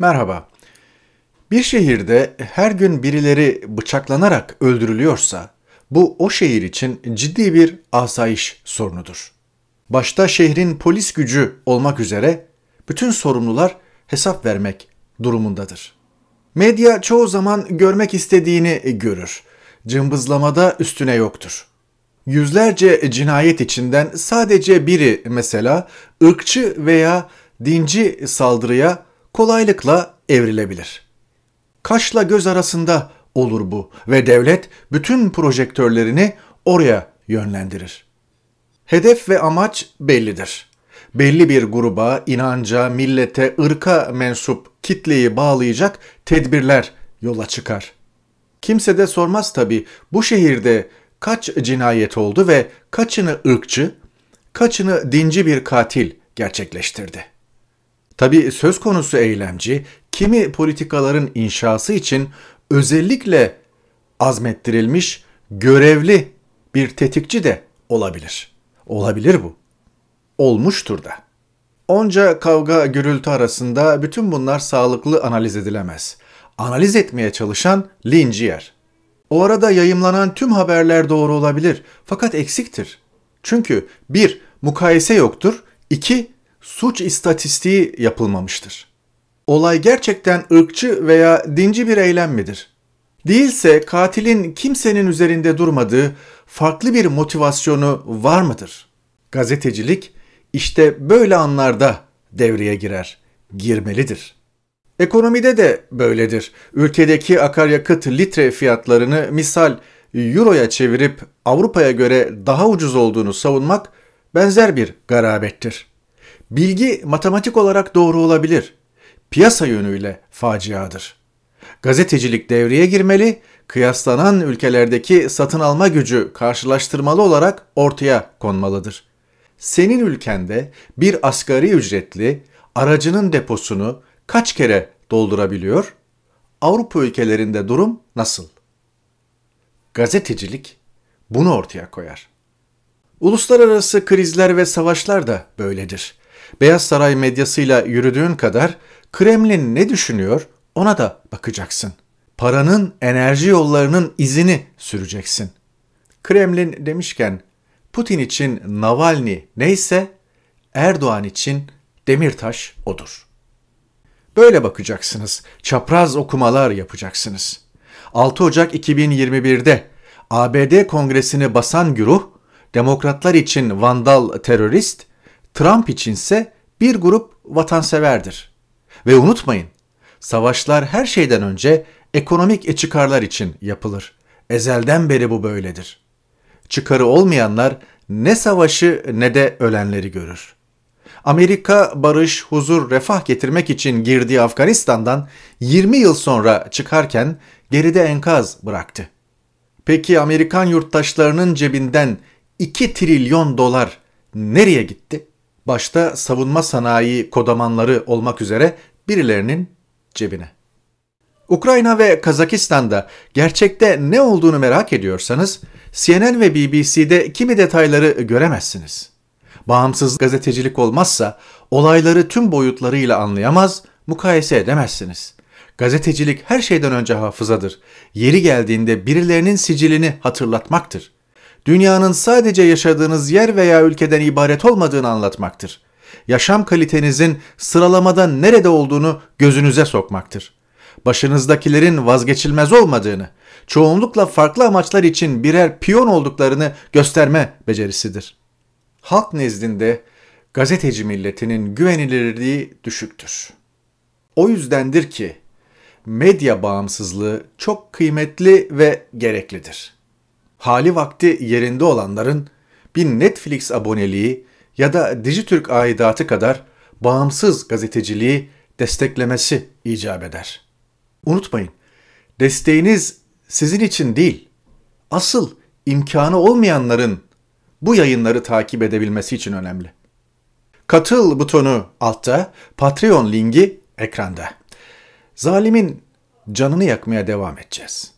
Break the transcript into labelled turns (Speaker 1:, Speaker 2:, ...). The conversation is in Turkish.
Speaker 1: Merhaba. Bir şehirde her gün birileri bıçaklanarak öldürülüyorsa bu o şehir için ciddi bir asayiş sorunudur. Başta şehrin polis gücü olmak üzere bütün sorumlular hesap vermek durumundadır. Medya çoğu zaman görmek istediğini görür. Cımbızlamada üstüne yoktur. Yüzlerce cinayet içinden sadece biri mesela ırkçı veya dinci saldırıya kolaylıkla evrilebilir. Kaşla göz arasında olur bu ve devlet bütün projektörlerini oraya yönlendirir. Hedef ve amaç bellidir. Belli bir gruba, inanca, millete, ırka mensup kitleyi bağlayacak tedbirler yola çıkar. Kimse de sormaz tabii bu şehirde kaç cinayet oldu ve kaçını ırkçı, kaçını dinci bir katil gerçekleştirdi. Tabi söz konusu eylemci kimi politikaların inşası için özellikle azmettirilmiş görevli bir tetikçi de olabilir. Olabilir bu. Olmuştur da. Onca kavga gürültü arasında bütün bunlar sağlıklı analiz edilemez. Analiz etmeye çalışan linci yer. O arada yayımlanan tüm haberler doğru olabilir fakat eksiktir. Çünkü bir, mukayese yoktur, iki, suç istatistiği yapılmamıştır. Olay gerçekten ırkçı veya dinci bir eylem midir? Değilse katilin kimsenin üzerinde durmadığı farklı bir motivasyonu var mıdır? Gazetecilik işte böyle anlarda devreye girer, girmelidir. Ekonomide de böyledir. Ülkedeki akaryakıt litre fiyatlarını misal euroya çevirip Avrupa'ya göre daha ucuz olduğunu savunmak benzer bir garabettir. Bilgi matematik olarak doğru olabilir. Piyasa yönüyle faciadır. Gazetecilik devreye girmeli, kıyaslanan ülkelerdeki satın alma gücü karşılaştırmalı olarak ortaya konmalıdır. Senin ülkende bir asgari ücretli aracının deposunu kaç kere doldurabiliyor? Avrupa ülkelerinde durum nasıl? Gazetecilik bunu ortaya koyar. Uluslararası krizler ve savaşlar da böyledir. Beyaz Saray medyasıyla yürüdüğün kadar Kremlin ne düşünüyor ona da bakacaksın. Paranın enerji yollarının izini süreceksin. Kremlin demişken Putin için Navalny neyse Erdoğan için Demirtaş odur. Böyle bakacaksınız. Çapraz okumalar yapacaksınız. 6 Ocak 2021'de ABD Kongresini basan güruh, demokratlar için vandal terörist, Trump içinse bir grup vatanseverdir. Ve unutmayın, savaşlar her şeyden önce ekonomik çıkarlar için yapılır. Ezelden beri bu böyledir. Çıkarı olmayanlar ne savaşı ne de ölenleri görür. Amerika barış, huzur, refah getirmek için girdiği Afganistan'dan 20 yıl sonra çıkarken geride enkaz bıraktı. Peki Amerikan yurttaşlarının cebinden 2 trilyon dolar nereye gitti? Başta savunma sanayi kodamanları olmak üzere birilerinin cebine. Ukrayna ve Kazakistan'da gerçekte ne olduğunu merak ediyorsanız CNN ve BBC'de kimi detayları göremezsiniz. Bağımsız gazetecilik olmazsa olayları tüm boyutlarıyla anlayamaz, mukayese edemezsiniz. Gazetecilik her şeyden önce hafızadır. Yeri geldiğinde birilerinin sicilini hatırlatmaktır dünyanın sadece yaşadığınız yer veya ülkeden ibaret olmadığını anlatmaktır. Yaşam kalitenizin sıralamada nerede olduğunu gözünüze sokmaktır. Başınızdakilerin vazgeçilmez olmadığını, çoğunlukla farklı amaçlar için birer piyon olduklarını gösterme becerisidir. Halk nezdinde gazeteci milletinin güvenilirliği düşüktür. O yüzdendir ki medya bağımsızlığı çok kıymetli ve gereklidir hali vakti yerinde olanların bir Netflix aboneliği ya da Dijitürk aidatı kadar bağımsız gazeteciliği desteklemesi icap eder. Unutmayın, desteğiniz sizin için değil, asıl imkanı olmayanların bu yayınları takip edebilmesi için önemli. Katıl butonu altta, Patreon linki ekranda. Zalimin canını yakmaya devam edeceğiz.''